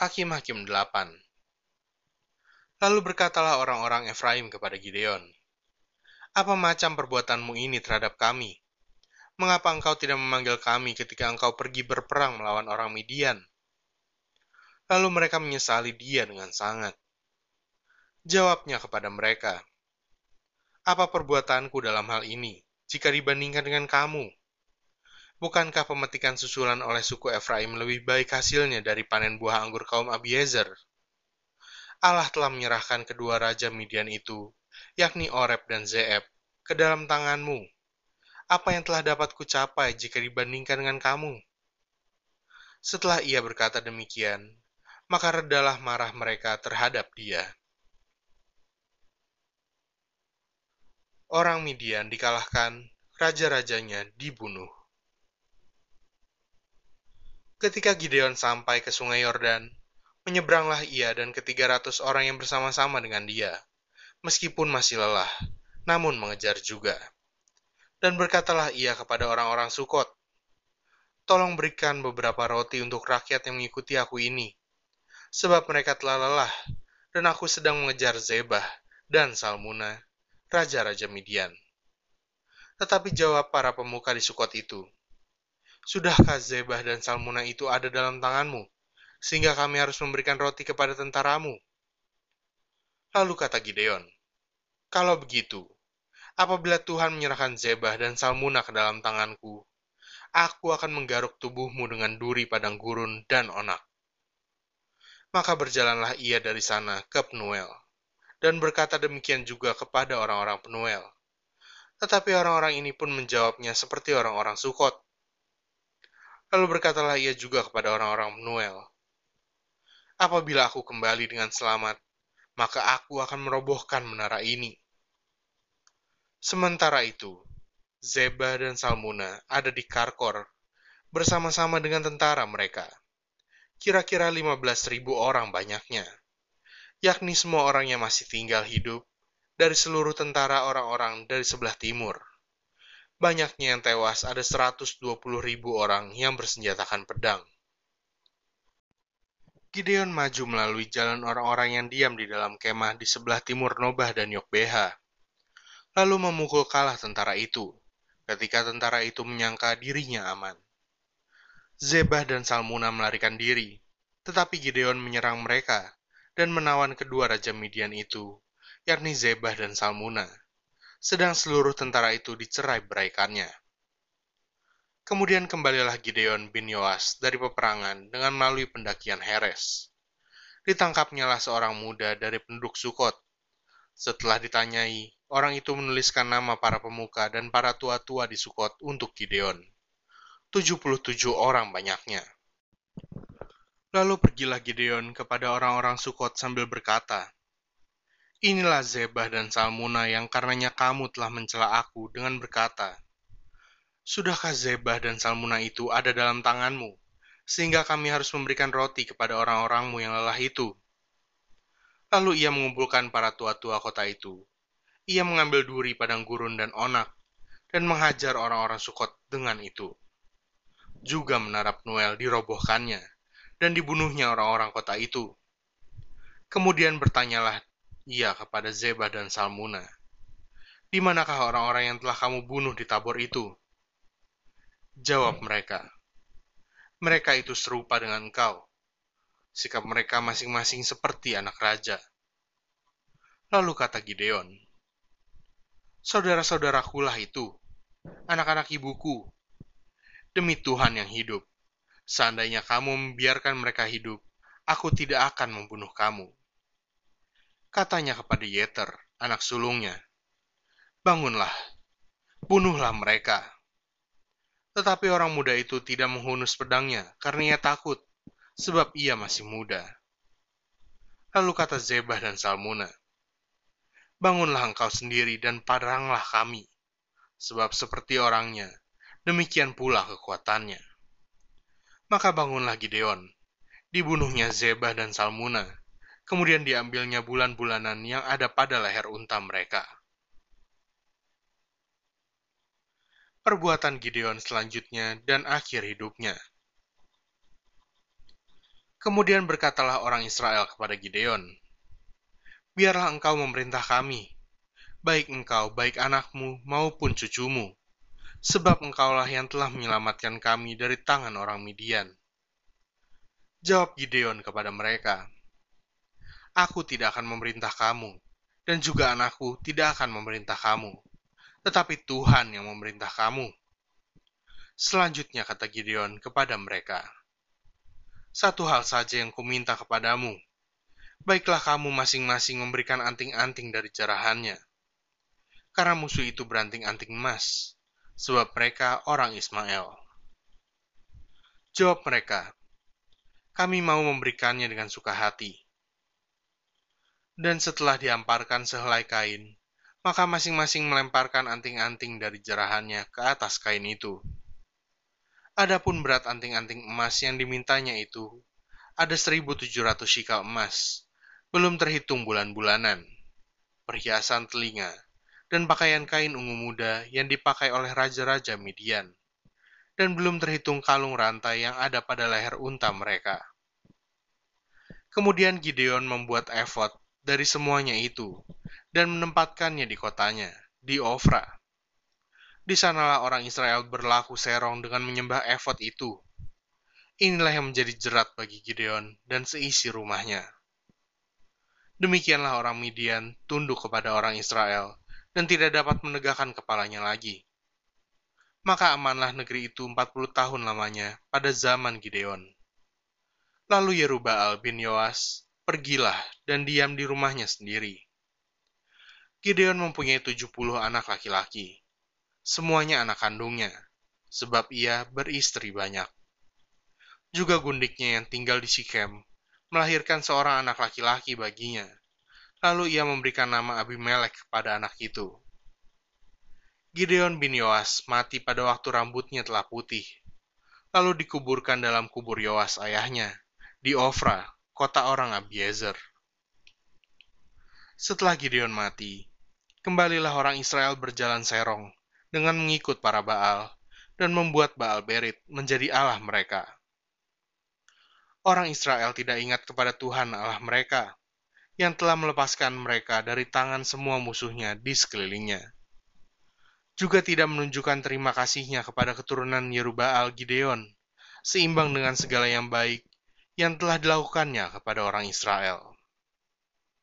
Hakim-Hakim 8 Lalu berkatalah orang-orang Efraim kepada Gideon, Apa macam perbuatanmu ini terhadap kami? Mengapa engkau tidak memanggil kami ketika engkau pergi berperang melawan orang Midian? Lalu mereka menyesali dia dengan sangat. Jawabnya kepada mereka, Apa perbuatanku dalam hal ini, jika dibandingkan dengan kamu? Bukankah pemetikan susulan oleh suku Efraim lebih baik hasilnya dari panen buah anggur kaum Abiezer? Allah telah menyerahkan kedua raja Midian itu, yakni Oreb dan Zeeb, ke dalam tanganmu. Apa yang telah dapat kucapai jika dibandingkan dengan kamu? Setelah ia berkata demikian, maka redalah marah mereka terhadap dia. Orang Midian dikalahkan, raja-rajanya dibunuh. Ketika Gideon sampai ke sungai Yordan, Menyeberanglah ia dan ketiga ratus orang yang bersama-sama dengan dia, meskipun masih lelah, namun mengejar juga. Dan berkatalah ia kepada orang-orang Sukot, Tolong berikan beberapa roti untuk rakyat yang mengikuti aku ini, sebab mereka telah lelah, dan aku sedang mengejar Zebah dan Salmuna, raja-raja Midian. Tetapi jawab para pemuka di Sukot itu, Sudahkah Zebah dan Salmuna itu ada dalam tanganmu? sehingga kami harus memberikan roti kepada tentaramu. Lalu kata Gideon, Kalau begitu, apabila Tuhan menyerahkan Zebah dan Salmuna ke dalam tanganku, aku akan menggaruk tubuhmu dengan duri padang gurun dan onak. Maka berjalanlah ia dari sana ke Penuel, dan berkata demikian juga kepada orang-orang Penuel. Tetapi orang-orang ini pun menjawabnya seperti orang-orang Sukot. Lalu berkatalah ia juga kepada orang-orang Penuel, Apabila aku kembali dengan selamat, maka aku akan merobohkan menara ini. Sementara itu, Zeba dan Salmuna ada di Karkor bersama-sama dengan tentara mereka. Kira-kira 15.000 orang banyaknya, yakni semua orang yang masih tinggal hidup dari seluruh tentara orang-orang dari sebelah timur. Banyaknya yang tewas ada 120.000 orang yang bersenjatakan pedang. Gideon maju melalui jalan orang-orang yang diam di dalam kemah di sebelah timur Nobah dan Yokbeha, lalu memukul kalah tentara itu, ketika tentara itu menyangka dirinya aman. Zebah dan Salmuna melarikan diri, tetapi Gideon menyerang mereka dan menawan kedua raja Midian itu, yakni Zebah dan Salmuna, sedang seluruh tentara itu dicerai beraikannya. Kemudian kembalilah Gideon bin Yoas dari peperangan dengan melalui pendakian Heres. Ditangkapnyalah seorang muda dari penduduk Sukot. Setelah ditanyai, orang itu menuliskan nama para pemuka dan para tua-tua di Sukot untuk Gideon. 77 orang banyaknya. Lalu pergilah Gideon kepada orang-orang Sukot sambil berkata, Inilah Zebah dan Salmuna yang karenanya kamu telah mencela aku dengan berkata, Sudahkah Zebah dan Salmuna itu ada dalam tanganmu, sehingga kami harus memberikan roti kepada orang-orangmu yang lelah itu? Lalu ia mengumpulkan para tua-tua kota itu. Ia mengambil duri padang gurun dan onak, dan menghajar orang-orang Sukot dengan itu. Juga menara Noel dirobohkannya, dan dibunuhnya orang-orang kota itu. Kemudian bertanyalah ia kepada Zebah dan Salmuna, di manakah orang-orang yang telah kamu bunuh di tabor itu? Jawab mereka, mereka itu serupa dengan engkau. Sikap mereka masing-masing seperti anak raja. Lalu kata Gideon, Saudara-saudaraku lah itu, anak-anak ibuku. Demi Tuhan yang hidup, seandainya kamu membiarkan mereka hidup, aku tidak akan membunuh kamu. Katanya kepada Yeter, anak sulungnya, Bangunlah, bunuhlah mereka tetapi orang muda itu tidak menghunus pedangnya karena ia takut, sebab ia masih muda. Lalu kata Zebah dan Salmuna, Bangunlah engkau sendiri dan padanglah kami, sebab seperti orangnya, demikian pula kekuatannya. Maka bangunlah Gideon, dibunuhnya Zebah dan Salmuna, kemudian diambilnya bulan-bulanan yang ada pada leher unta mereka. perbuatan Gideon selanjutnya dan akhir hidupnya. Kemudian berkatalah orang Israel kepada Gideon, Biarlah engkau memerintah kami, baik engkau, baik anakmu, maupun cucumu, sebab engkaulah yang telah menyelamatkan kami dari tangan orang Midian. Jawab Gideon kepada mereka, Aku tidak akan memerintah kamu, dan juga anakku tidak akan memerintah kamu, tetapi Tuhan yang memerintah kamu. Selanjutnya kata Gideon kepada mereka, Satu hal saja yang kuminta kepadamu, baiklah kamu masing-masing memberikan anting-anting dari jarahannya. Karena musuh itu beranting-anting emas, sebab mereka orang Ismail. Jawab mereka, kami mau memberikannya dengan suka hati. Dan setelah diamparkan sehelai kain, maka masing-masing melemparkan anting-anting dari jerahannya ke atas kain itu. Adapun berat anting-anting emas yang dimintanya itu, ada 1.700 shikal emas, belum terhitung bulan-bulanan, perhiasan telinga, dan pakaian kain ungu muda yang dipakai oleh raja-raja Midian, dan belum terhitung kalung rantai yang ada pada leher unta mereka. Kemudian Gideon membuat efod dari semuanya itu dan menempatkannya di kotanya, di Ofra. Di sanalah orang Israel berlaku serong dengan menyembah efod itu. Inilah yang menjadi jerat bagi Gideon dan seisi rumahnya. Demikianlah orang Midian tunduk kepada orang Israel dan tidak dapat menegakkan kepalanya lagi. Maka amanlah negeri itu 40 tahun lamanya pada zaman Gideon. Lalu Yerubaal bin Yoas pergilah dan diam di rumahnya sendiri. Gideon mempunyai 70 anak laki-laki. Semuanya anak kandungnya, sebab ia beristri banyak. Juga gundiknya yang tinggal di Sikem melahirkan seorang anak laki-laki baginya, Lalu ia memberikan nama Abimelek kepada anak itu. Gideon bin Yoas mati pada waktu rambutnya telah putih, lalu dikuburkan dalam kubur Yoas ayahnya, di Ofra, kota orang Abiezer. Setelah Gideon mati, kembalilah orang Israel berjalan serong dengan mengikut para Baal dan membuat Baal Berit menjadi Allah mereka. Orang Israel tidak ingat kepada Tuhan Allah mereka, yang telah melepaskan mereka dari tangan semua musuhnya di sekelilingnya. Juga tidak menunjukkan terima kasihnya kepada keturunan Yerubaal Gideon, seimbang dengan segala yang baik yang telah dilakukannya kepada orang Israel.